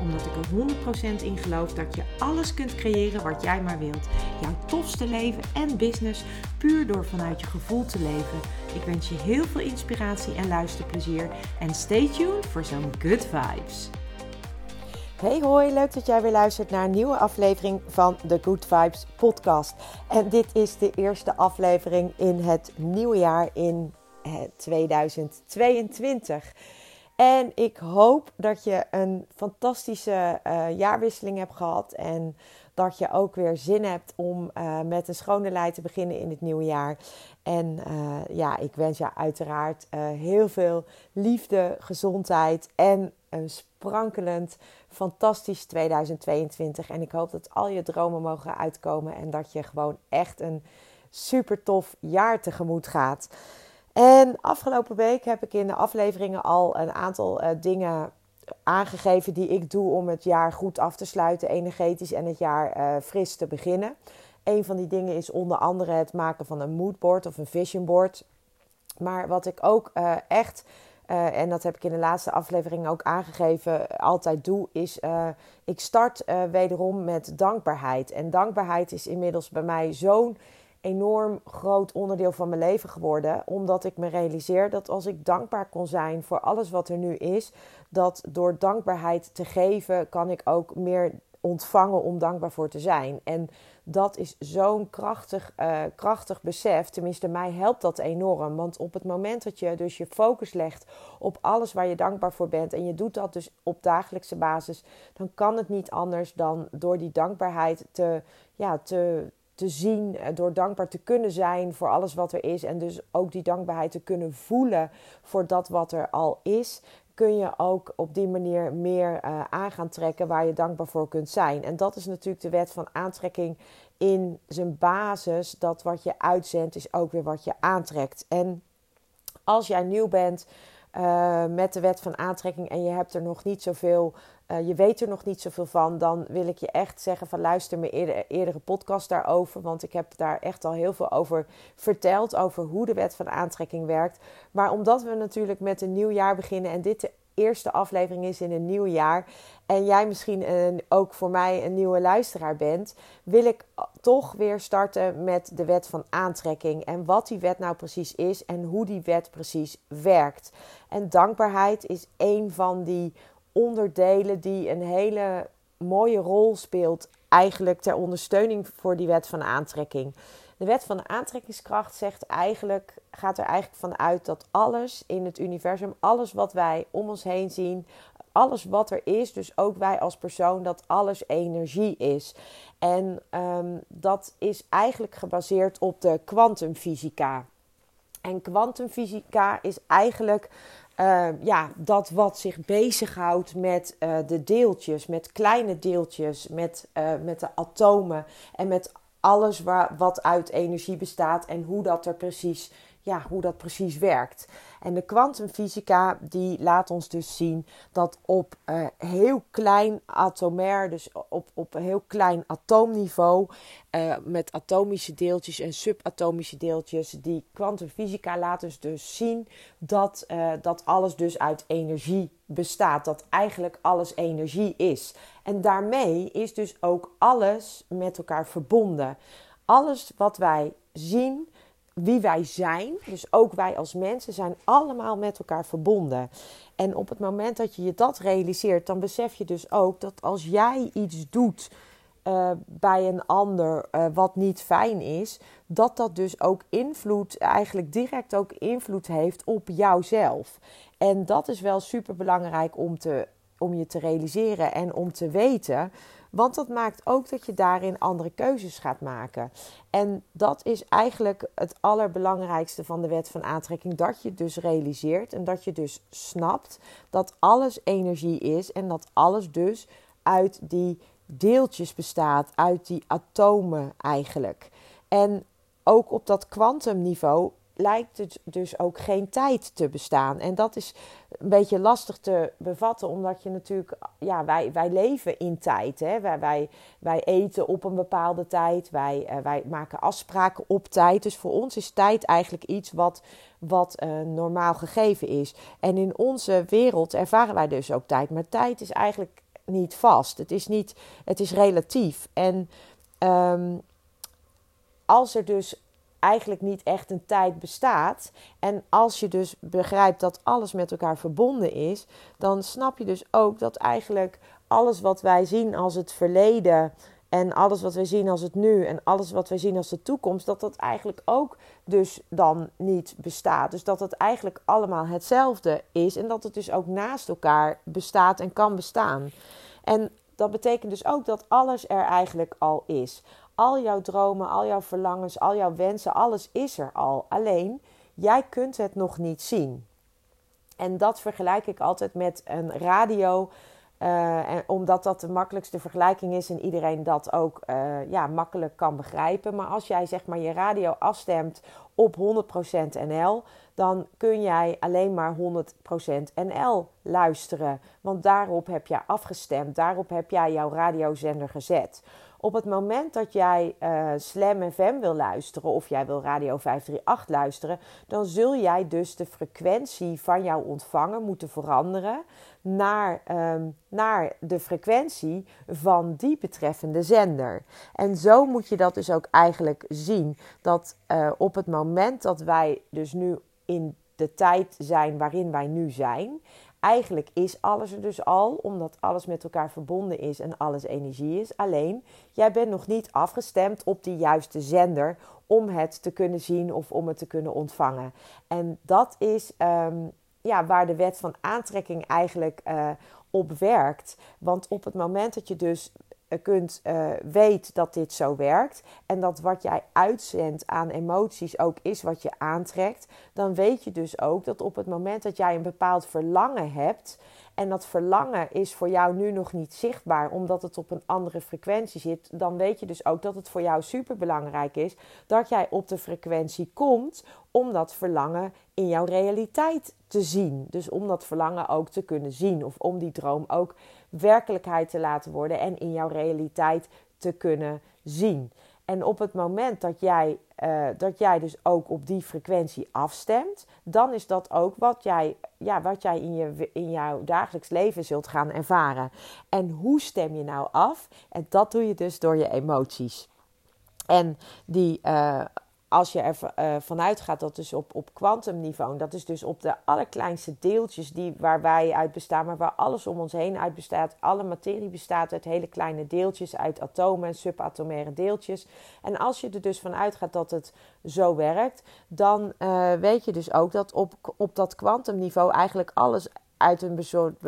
Omdat ik er 100% in geloof dat je alles kunt creëren wat jij maar wilt. Jouw tofste leven en business puur door vanuit je gevoel te leven. Ik wens je heel veel inspiratie en luisterplezier. En stay tuned voor zo'n good vibes. Hey hoi, leuk dat jij weer luistert naar een nieuwe aflevering van de Good Vibes podcast. En dit is de eerste aflevering in het nieuwe jaar in 2022. En ik hoop dat je een fantastische uh, jaarwisseling hebt gehad en dat je ook weer zin hebt om uh, met een schone lei te beginnen in het nieuwe jaar. En uh, ja, ik wens je uiteraard heel veel liefde, gezondheid en een sprankelend, fantastisch 2022. En ik hoop dat al je dromen mogen uitkomen en dat je gewoon echt een super tof jaar tegemoet gaat. En afgelopen week heb ik in de afleveringen al een aantal uh, dingen aangegeven die ik doe om het jaar goed af te sluiten, energetisch en het jaar uh, fris te beginnen. Een van die dingen is onder andere het maken van een moodboard of een vision board. Maar wat ik ook uh, echt, en dat heb ik in de laatste aflevering ook aangegeven, altijd doe, is ik start wederom met dankbaarheid. En dankbaarheid is inmiddels bij mij zo'n enorm groot onderdeel van mijn leven geworden. Omdat ik me realiseer dat als ik dankbaar kon zijn voor alles wat er nu is, dat door dankbaarheid te geven, kan ik ook meer ontvangen om dankbaar voor te zijn. En dat is zo'n krachtig, uh, krachtig besef. Tenminste, mij helpt dat enorm. Want op het moment dat je dus je focus legt op alles waar je dankbaar voor bent. En je doet dat dus op dagelijkse basis. Dan kan het niet anders dan door die dankbaarheid te, ja, te, te zien, eh, door dankbaar te kunnen zijn voor alles wat er is en dus ook die dankbaarheid te kunnen voelen voor dat wat er al is, kun je ook op die manier meer uh, aan gaan trekken waar je dankbaar voor kunt zijn. En dat is natuurlijk de wet van aantrekking in zijn basis. Dat wat je uitzendt is ook weer wat je aantrekt. En als jij nieuw bent uh, met de wet van aantrekking en je hebt er nog niet zoveel uh, je weet er nog niet zoveel van, dan wil ik je echt zeggen van luister mijn eerder, eerdere podcast daarover. Want ik heb daar echt al heel veel over verteld, over hoe de wet van aantrekking werkt. Maar omdat we natuurlijk met een nieuw jaar beginnen en dit eerste aflevering is in een nieuw jaar... en jij misschien een, ook voor mij een nieuwe luisteraar bent... wil ik toch weer starten met de wet van aantrekking. En wat die wet nou precies is en hoe die wet precies werkt. En dankbaarheid is een van die onderdelen die een hele mooie rol speelt, eigenlijk ter ondersteuning voor die wet van aantrekking. De wet van de aantrekkingskracht zegt eigenlijk, gaat er eigenlijk van uit dat alles in het universum, alles wat wij om ons heen zien, alles wat er is, dus ook wij als persoon, dat alles energie is. En um, dat is eigenlijk gebaseerd op de kwantumfysica. En kwantumfysica is eigenlijk uh, ja, dat wat zich bezighoudt met uh, de deeltjes, met kleine deeltjes, met, uh, met de atomen en met alles waar, wat uit energie bestaat en hoe dat er precies ja, hoe dat precies werkt. En de kwantumfysica die laat ons dus zien dat op uh, heel klein atomair, dus op, op heel klein atoomniveau, uh, met atomische deeltjes en subatomische deeltjes, die kwantumfysica laat dus, dus zien dat, uh, dat alles dus uit energie bestaat. Dat eigenlijk alles energie is. En daarmee is dus ook alles met elkaar verbonden. Alles wat wij zien, wie wij zijn, dus ook wij als mensen, zijn allemaal met elkaar verbonden. En op het moment dat je je dat realiseert, dan besef je dus ook dat als jij iets doet uh, bij een ander uh, wat niet fijn is, dat dat dus ook invloed, eigenlijk direct ook invloed heeft op jouzelf. En dat is wel super belangrijk om, te, om je te realiseren en om te weten. Want dat maakt ook dat je daarin andere keuzes gaat maken. En dat is eigenlijk het allerbelangrijkste van de wet van aantrekking. Dat je dus realiseert en dat je dus snapt dat alles energie is. En dat alles dus uit die deeltjes bestaat, uit die atomen eigenlijk. En ook op dat kwantumniveau lijkt het dus ook geen tijd te bestaan. En dat is een beetje lastig te bevatten, omdat je natuurlijk, ja, wij, wij leven in tijd. Hè? Wij, wij, wij eten op een bepaalde tijd, wij, uh, wij maken afspraken op tijd. Dus voor ons is tijd eigenlijk iets wat, wat uh, normaal gegeven is. En in onze wereld ervaren wij dus ook tijd. Maar tijd is eigenlijk niet vast. Het is, niet, het is relatief. En um, als er dus eigenlijk niet echt een tijd bestaat. En als je dus begrijpt dat alles met elkaar verbonden is, dan snap je dus ook dat eigenlijk alles wat wij zien als het verleden en alles wat wij zien als het nu en alles wat wij zien als de toekomst, dat dat eigenlijk ook dus dan niet bestaat. Dus dat het eigenlijk allemaal hetzelfde is en dat het dus ook naast elkaar bestaat en kan bestaan. En dat betekent dus ook dat alles er eigenlijk al is. Al jouw dromen, al jouw verlangens, al jouw wensen, alles is er al. Alleen jij kunt het nog niet zien. En dat vergelijk ik altijd met een radio. En omdat dat de makkelijkste vergelijking is en iedereen dat ook uh, ja, makkelijk kan begrijpen. Maar als jij zeg maar je radio afstemt op 100% NL, dan kun jij alleen maar 100% NL luisteren. Want daarop heb jij afgestemd, daarop heb jij jouw radiozender gezet. Op het moment dat jij uh, Slam FM wil luisteren of jij wil Radio 538 luisteren, dan zul jij dus de frequentie van jouw ontvanger moeten veranderen naar, um, naar de frequentie van die betreffende zender. En zo moet je dat dus ook eigenlijk zien. Dat uh, op het moment dat wij dus nu in de tijd zijn waarin wij nu zijn, Eigenlijk is alles er dus al, omdat alles met elkaar verbonden is en alles energie is. Alleen, jij bent nog niet afgestemd op die juiste zender om het te kunnen zien of om het te kunnen ontvangen. En dat is um, ja, waar de wet van aantrekking eigenlijk uh, op werkt. Want op het moment dat je dus eh, kunt uh, weet dat dit zo werkt en dat wat jij uitzendt aan emoties ook is wat je aantrekt, dan weet je dus ook dat op het moment dat jij een bepaald verlangen hebt en dat verlangen is voor jou nu nog niet zichtbaar omdat het op een andere frequentie zit, dan weet je dus ook dat het voor jou super belangrijk is dat jij op de frequentie komt om dat verlangen in jouw realiteit te zien. Dus om dat verlangen ook te kunnen zien of om die droom ook werkelijkheid te laten worden en in jouw realiteit te kunnen zien. En op het moment dat jij, uh, dat jij dus ook op die frequentie afstemt, dan is dat ook wat jij, ja, wat jij in, je, in jouw dagelijks leven zult gaan ervaren. En hoe stem je nou af? En dat doe je dus door je emoties. En die, uh, als je er uh, vanuit gaat dat dus op, op kwantumniveau, dat is dus op de allerkleinste deeltjes die, waar wij uit bestaan, maar waar alles om ons heen uit bestaat. Alle materie bestaat uit hele kleine deeltjes, uit atomen en subatomaire deeltjes. En als je er dus vanuit gaat dat het zo werkt, dan uh, weet je dus ook dat op, op dat kwantumniveau eigenlijk alles uit een soort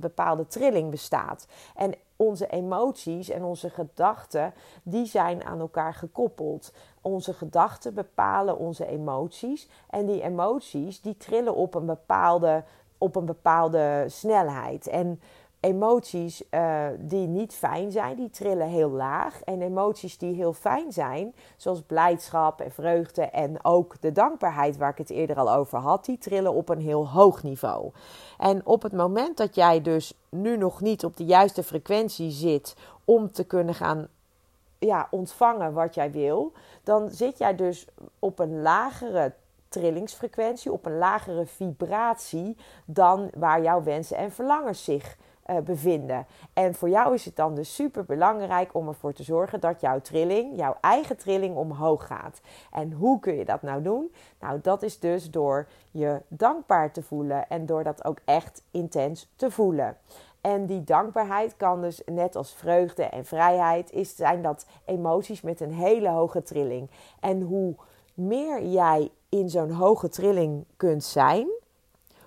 bepaalde trilling bestaat. En onze emoties en onze gedachten, die zijn aan elkaar gekoppeld. Onze gedachten bepalen onze emoties. En die emoties, die trillen op een bepaalde, op een bepaalde snelheid. En emoties uh, die niet fijn zijn, die trillen heel laag. En emoties die heel fijn zijn, zoals blijdschap en vreugde en ook de dankbaarheid waar ik het eerder al over had, die trillen op een heel hoog niveau. En op het moment dat jij dus nu nog niet op de juiste frequentie zit om te kunnen gaan ja, ontvangen wat jij wil, dan zit jij dus op een lagere trillingsfrequentie, op een lagere vibratie dan waar jouw wensen en verlangens zich uh, bevinden. En voor jou is het dan dus super belangrijk om ervoor te zorgen dat jouw trilling, jouw eigen trilling, omhoog gaat. En hoe kun je dat nou doen? Nou, dat is dus door je dankbaar te voelen en door dat ook echt intens te voelen. En die dankbaarheid kan dus net als vreugde en vrijheid, is, zijn dat emoties met een hele hoge trilling. En hoe meer jij in zo'n hoge trilling kunt zijn,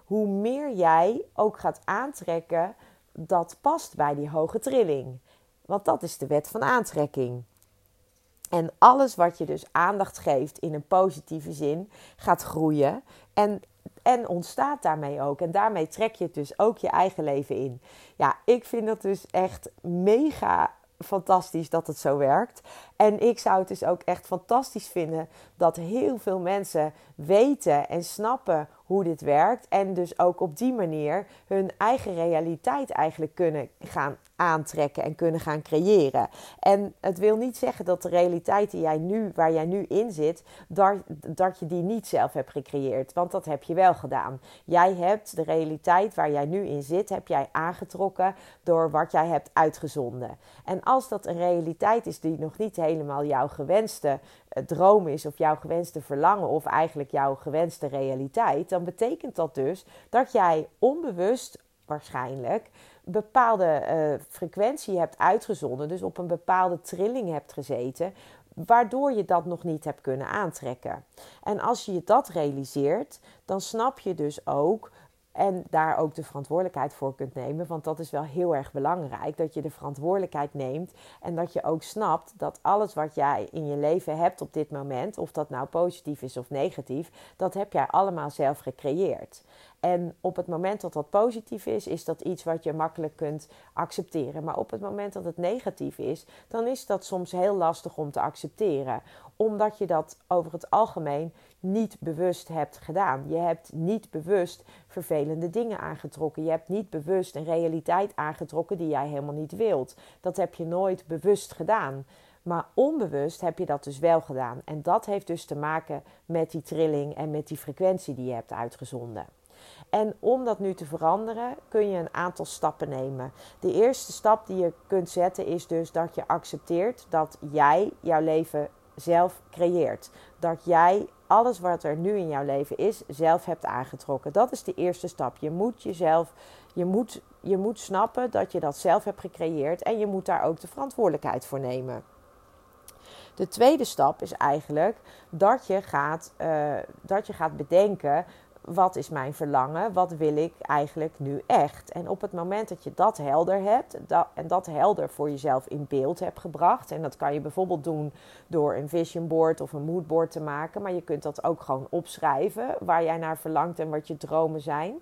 hoe meer jij ook gaat aantrekken dat past bij die hoge trilling. Want dat is de wet van aantrekking. En alles wat je dus aandacht geeft in een positieve zin, gaat groeien en, en ontstaat daarmee ook. En daarmee trek je dus ook je eigen leven in. Ja, ik vind dat dus echt mega fantastisch dat het zo werkt. En ik zou het dus ook echt fantastisch vinden dat heel veel mensen weten en snappen hoe dit werkt. En dus ook op die manier hun eigen realiteit eigenlijk kunnen gaan aantrekken en kunnen gaan creëren. En het wil niet zeggen dat de realiteit die jij nu, waar jij nu in zit, dat, dat je die niet zelf hebt gecreëerd. Want dat heb je wel gedaan. Jij hebt de realiteit waar jij nu in zit, heb jij aangetrokken door wat jij hebt uitgezonden. En als dat een realiteit is die nog niet helemaal jouw gewenste eh, droom is, of jouw gewenste verlangen, of eigenlijk jouw gewenste realiteit, dan betekent dat dus dat jij onbewust waarschijnlijk bepaalde uh, frequentie hebt uitgezonden, dus op een bepaalde trilling hebt gezeten, waardoor je dat nog niet hebt kunnen aantrekken. En als je dat realiseert, dan snap je dus ook en daar ook de verantwoordelijkheid voor kunt nemen. Want dat is wel heel erg belangrijk. Dat je de verantwoordelijkheid neemt. En dat je ook snapt dat alles wat jij in je leven hebt op dit moment. Of dat nou positief is of negatief. Dat heb jij allemaal zelf gecreëerd. En op het moment dat dat positief is, is dat iets wat je makkelijk kunt accepteren. Maar op het moment dat het negatief is, dan is dat soms heel lastig om te accepteren. Omdat je dat over het algemeen niet bewust hebt gedaan. Je hebt niet bewust vervelende dingen aangetrokken. Je hebt niet bewust een realiteit aangetrokken die jij helemaal niet wilt. Dat heb je nooit bewust gedaan. Maar onbewust heb je dat dus wel gedaan. En dat heeft dus te maken met die trilling en met die frequentie die je hebt uitgezonden. En om dat nu te veranderen kun je een aantal stappen nemen. De eerste stap die je kunt zetten is dus dat je accepteert dat jij jouw leven zelf creëert. Dat jij alles wat er nu in jouw leven is, zelf hebt aangetrokken. Dat is de eerste stap. Je moet jezelf, je moet, je moet snappen dat je dat zelf hebt gecreëerd en je moet daar ook de verantwoordelijkheid voor nemen. De tweede stap is eigenlijk dat je gaat, uh, dat je gaat bedenken wat is mijn verlangen? Wat wil ik eigenlijk nu echt? En op het moment dat je dat helder hebt dat, en dat helder voor jezelf in beeld hebt gebracht, en dat kan je bijvoorbeeld doen door een vision board of een moodboard te maken, maar je kunt dat ook gewoon opschrijven waar jij naar verlangt en wat je dromen zijn.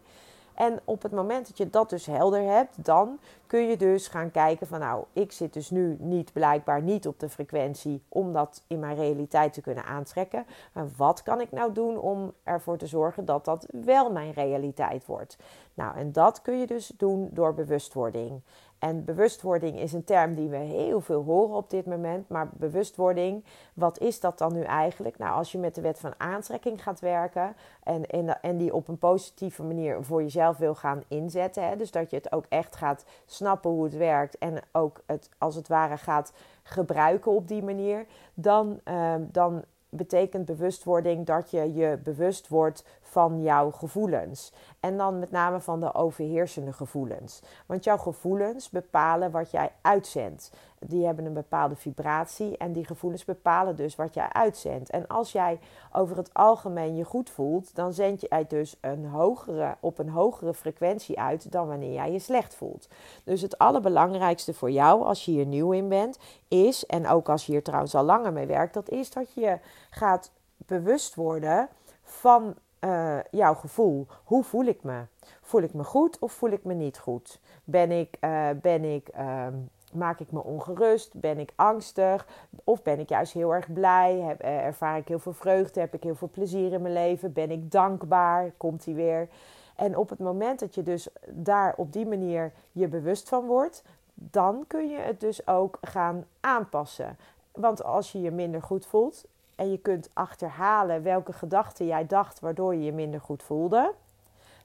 En op het moment dat je dat dus helder hebt, dan kun je dus gaan kijken van nou, ik zit dus nu niet blijkbaar niet op de frequentie om dat in mijn realiteit te kunnen aantrekken. Maar wat kan ik nou doen om ervoor te zorgen dat dat wel mijn realiteit wordt? Nou, en dat kun je dus doen door bewustwording. En bewustwording is een term die we heel veel horen op dit moment. Maar bewustwording, wat is dat dan nu eigenlijk? Nou, als je met de wet van aantrekking gaat werken en, en, die op een positieve manier voor jezelf wil gaan inzetten. Hè, dus dat je het ook echt gaat snappen hoe het werkt en ook het als het ware gaat gebruiken op die manier. Dan, uh, dan betekent bewustwording dat je je bewust wordt van jouw gevoelens. En dan met name van de overheersende gevoelens. Want jouw gevoelens bepalen wat jij uitzendt. Die hebben een bepaalde vibratie en die gevoelens bepalen dus wat jij uitzendt. En als jij over het algemeen je goed voelt, dan zend het dus een hogere, op een hogere frequentie uit dan wanneer jij je slecht voelt. Dus het allerbelangrijkste voor jou als je hier nieuw in bent, is, en ook als je hier trouwens al langer mee werkt, dat is dat je gaat bewust worden van uh, jouw gevoel. Hoe voel ik me? Voel ik me goed of voel ik me niet goed? Ben ik, uh, ben ik, uh, maak ik me ongerust? Ben ik angstig? Of ben ik juist heel erg blij? Heb, uh, ervaar ik heel veel vreugde? Heb ik heel veel plezier in mijn leven? Ben ik dankbaar? Komt die weer? En op het moment dat je dus daar op die manier je bewust van wordt, dan kun je het dus ook gaan aanpassen. Want als je je minder goed voelt, en je kunt achterhalen welke gedachten jij dacht waardoor je je minder goed voelde,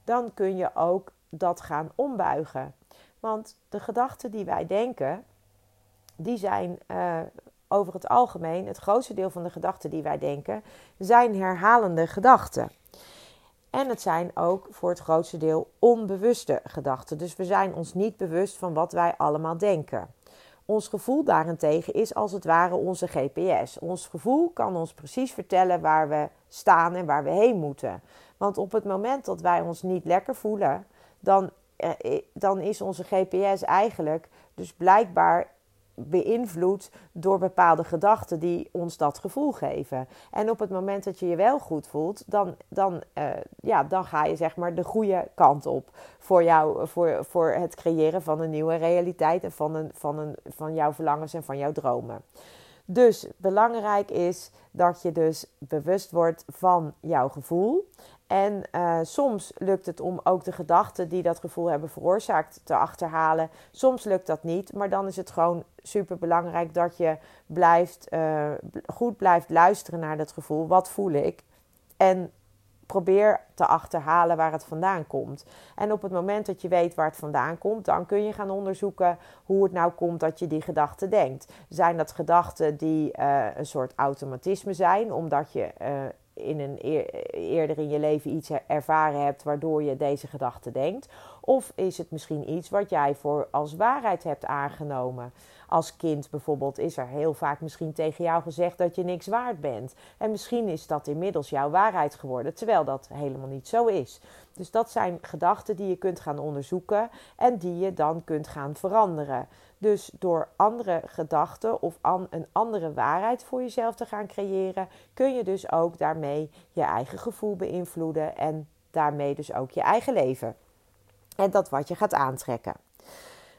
dan kun je ook dat gaan ombuigen. Want de gedachten die wij denken, die zijn uh, over het algemeen, het grootste deel van de gedachten die wij denken, zijn herhalende gedachten. En het zijn ook voor het grootste deel onbewuste gedachten. Dus we zijn ons niet bewust van wat wij allemaal denken. Ons gevoel daarentegen is als het ware onze GPS. Ons gevoel kan ons precies vertellen waar we staan en waar we heen moeten. Want op het moment dat wij ons niet lekker voelen, dan, eh, dan is onze GPS eigenlijk dus blijkbaar beïnvloed door bepaalde gedachten die ons dat gevoel geven. En op het moment dat je je wel goed voelt, dan, dan, uh, ja, dan ga je zeg maar de goede kant op voor, jou, voor, voor het creëren van een nieuwe realiteit en van, een, van, een, van jouw verlangens en van jouw dromen. Dus belangrijk is dat je dus bewust wordt van jouw gevoel. En uh, soms lukt het om ook de gedachten die dat gevoel hebben veroorzaakt te achterhalen. Soms lukt dat niet, maar dan is het gewoon super belangrijk dat je blijft, uh, goed blijft luisteren naar dat gevoel. Wat voel ik? En probeer te achterhalen waar het vandaan komt. En op het moment dat je weet waar het vandaan komt, dan kun je gaan onderzoeken hoe het nou komt dat je die gedachten denkt. Zijn dat gedachten die uh, een soort automatisme zijn, omdat je in een eerder in je leven iets ervaren hebt waardoor je deze gedachte denkt? Of is het misschien iets wat jij voor als waarheid hebt aangenomen? Als kind bijvoorbeeld is er heel vaak misschien tegen jou gezegd dat je niks waard bent. En misschien is dat inmiddels jouw waarheid geworden, terwijl dat helemaal niet zo is. Dus dat zijn gedachten die je kunt gaan onderzoeken en die je dan kunt gaan veranderen. Dus door andere gedachten of een andere waarheid voor jezelf te gaan creëren, kun je dus ook daarmee je eigen gevoel beïnvloeden en daarmee dus ook je eigen leven. En dat wat je gaat aantrekken.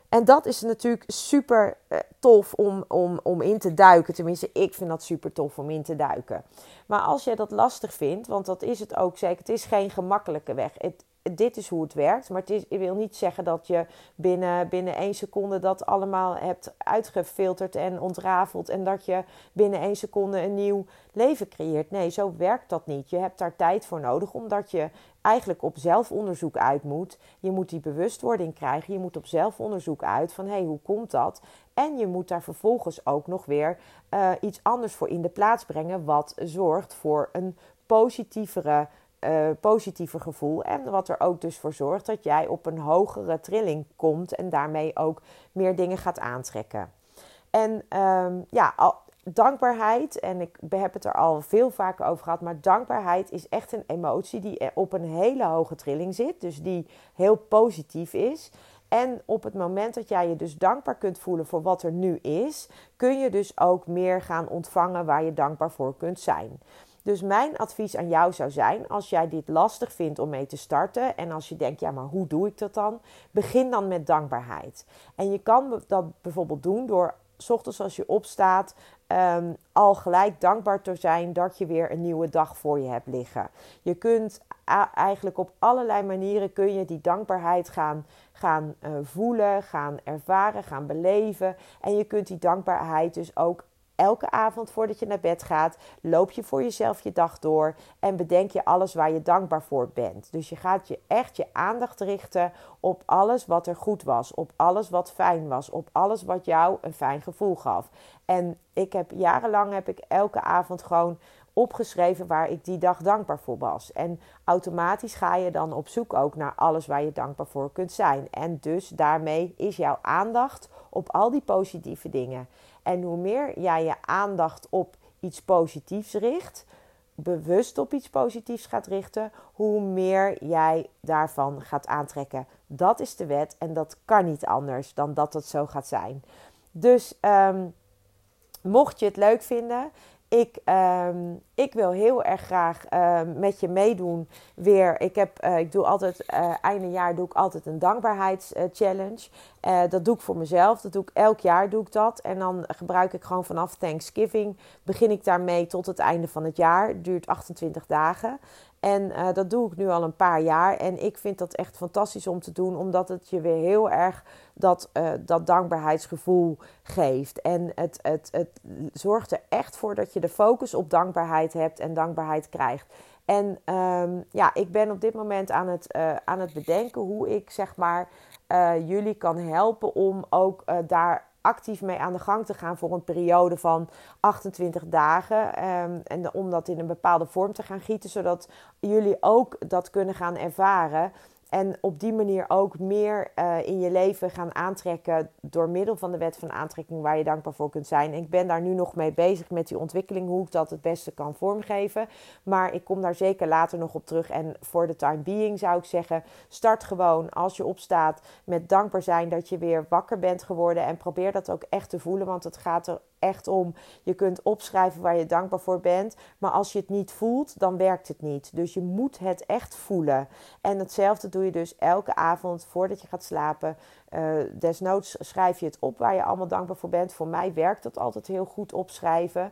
En dat is natuurlijk super eh, tof om, om, om in te duiken. Tenminste, ik vind dat super tof om in te duiken. Maar als jij dat lastig vindt, want dat is het ook zeker, het is geen gemakkelijke weg. Het, dit is hoe het werkt. Maar het is, ik wil niet zeggen dat je binnen, binnen één seconde dat allemaal hebt uitgefilterd en ontrafeld. En dat je binnen één seconde een nieuw leven creëert. Nee, zo werkt dat niet. Je hebt daar tijd voor nodig, omdat je eigenlijk op zelfonderzoek uit moet. Je moet die bewustwording krijgen. Je moet op zelfonderzoek uit van hé, hey, hoe komt dat? En je moet daar vervolgens ook nog weer uh, iets anders voor in de plaats brengen, wat zorgt voor een positievere uh, positieve gevoel. En wat er ook dus voor zorgt dat jij op een hogere trilling komt en daarmee ook meer dingen gaat aantrekken. En um, ja, dankbaarheid, en ik heb het er al veel vaker over gehad, maar dankbaarheid is echt een emotie die op een hele hoge trilling zit, dus die heel positief is. En op het moment dat jij je dus dankbaar kunt voelen voor wat er nu is, kun je dus ook meer gaan ontvangen waar je dankbaar voor kunt zijn. Dus mijn advies aan jou zou zijn, als jij dit lastig vindt om mee te starten en als je denkt, ja, maar hoe doe ik dat dan? Begin dan met dankbaarheid. En je kan dat bijvoorbeeld doen door, s ochtends als je opstaat, um, al gelijk dankbaar te zijn dat je weer een nieuwe dag voor je hebt liggen. Je kunt eigenlijk op allerlei manieren kun je die dankbaarheid gaan, gaan uh, voelen, gaan ervaren, gaan beleven. En je kunt die dankbaarheid dus ook elke avond voordat je naar bed gaat, loop je voor jezelf je dag door en bedenk je alles waar je dankbaar voor bent. Dus je gaat je echt je aandacht richten op alles wat er goed was, op alles wat fijn was, op alles wat jou een fijn gevoel gaf. En ik heb jarenlang heb ik elke avond gewoon opgeschreven waar ik die dag dankbaar voor was. En automatisch ga je dan op zoek ook naar alles waar je dankbaar voor kunt zijn. En dus daarmee is jouw aandacht op al die positieve dingen. En hoe meer jij je aandacht op iets positiefs richt, bewust op iets positiefs gaat richten, hoe meer jij daarvan gaat aantrekken. Dat is de wet en dat kan niet anders dan dat het zo gaat zijn. Dus um, mocht je het leuk vinden, ik, um, ik wil heel erg graag uh, met je meedoen weer. Ik, heb, uh, ik doe altijd, uh, einde jaar doe ik altijd een dankbaarheidschallenge. dat doe ik voor mezelf. Dat doe ik elk jaar doe ik dat. En dan gebruik ik gewoon vanaf Thanksgiving. Begin ik daarmee tot het einde van het jaar. Het duurt 28 dagen. En uh, dat doe ik nu al een paar jaar. En ik vind dat echt fantastisch om te doen, omdat het je weer heel erg dat, uh, dat dankbaarheidsgevoel geeft. En het, het, het zorgt er echt voor dat je de focus op dankbaarheid hebt en dankbaarheid krijgt. En um, ja, ik ben op dit moment aan het, uh, aan het bedenken hoe ik zeg maar jullie kan helpen om ook daar actief mee aan de gang te gaan voor een periode van 28 dagen. Um, en om dat in een bepaalde vorm te gaan gieten, zodat jullie ook dat kunnen gaan ervaren. En op die manier ook meer uh, in je leven gaan aantrekken door middel van de wet van aantrekking waar je dankbaar voor kunt zijn. Ik ben daar nu nog mee bezig met die ontwikkeling, hoe ik dat het beste kan vormgeven. Maar ik kom daar zeker later nog op terug. En voor de time being zou ik zeggen, start gewoon als je opstaat met dankbaar zijn dat je weer wakker bent geworden. En probeer dat ook echt te voelen, want het gaat er echt om. Je kunt opschrijven waar je dankbaar voor bent. Maar als je het niet voelt, dan werkt het niet. Dus je moet het echt voelen. En hetzelfde doe je dus elke avond voordat je gaat slapen. Desnoods schrijf je het op waar je allemaal dankbaar voor bent. Voor mij werkt dat altijd heel goed opschrijven.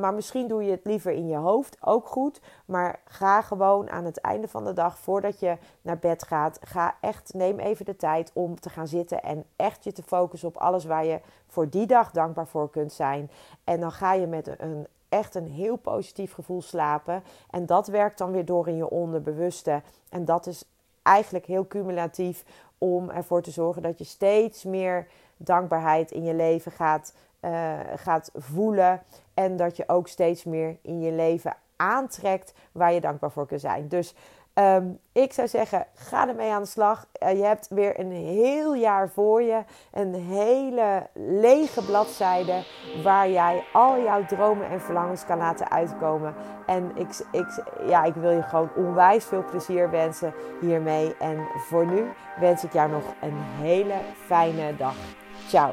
maar misschien doe je het liever in je hoofd, ook goed. Maar ga gewoon aan het einde van de dag, voordat je naar bed gaat, ga echt, neem even de tijd om te gaan zitten en echt je te focussen op alles waar je voor die dag dankbaar voor kunt zijn. En dan ga je met een echt een heel positief gevoel slapen. En dat werkt dan weer door in je onderbewuste. En dat is eigenlijk heel cumulatief om ervoor te zorgen dat je steeds meer dankbaarheid in je leven gaat, uh, gaat voelen. En dat je ook steeds meer in je leven aantrekt waar je dankbaar voor kunt zijn. Dus Ehm, ik zou zeggen, ga ermee aan de slag. Uh, je hebt weer een heel jaar voor je. Een hele lege bladzijde waar jij al jouw dromen en verlangens kan laten uitkomen. En ik, ik, ja, ik wil je gewoon onwijs veel plezier wensen hiermee. En voor nu wens ik jou nog een hele fijne dag. Ciao.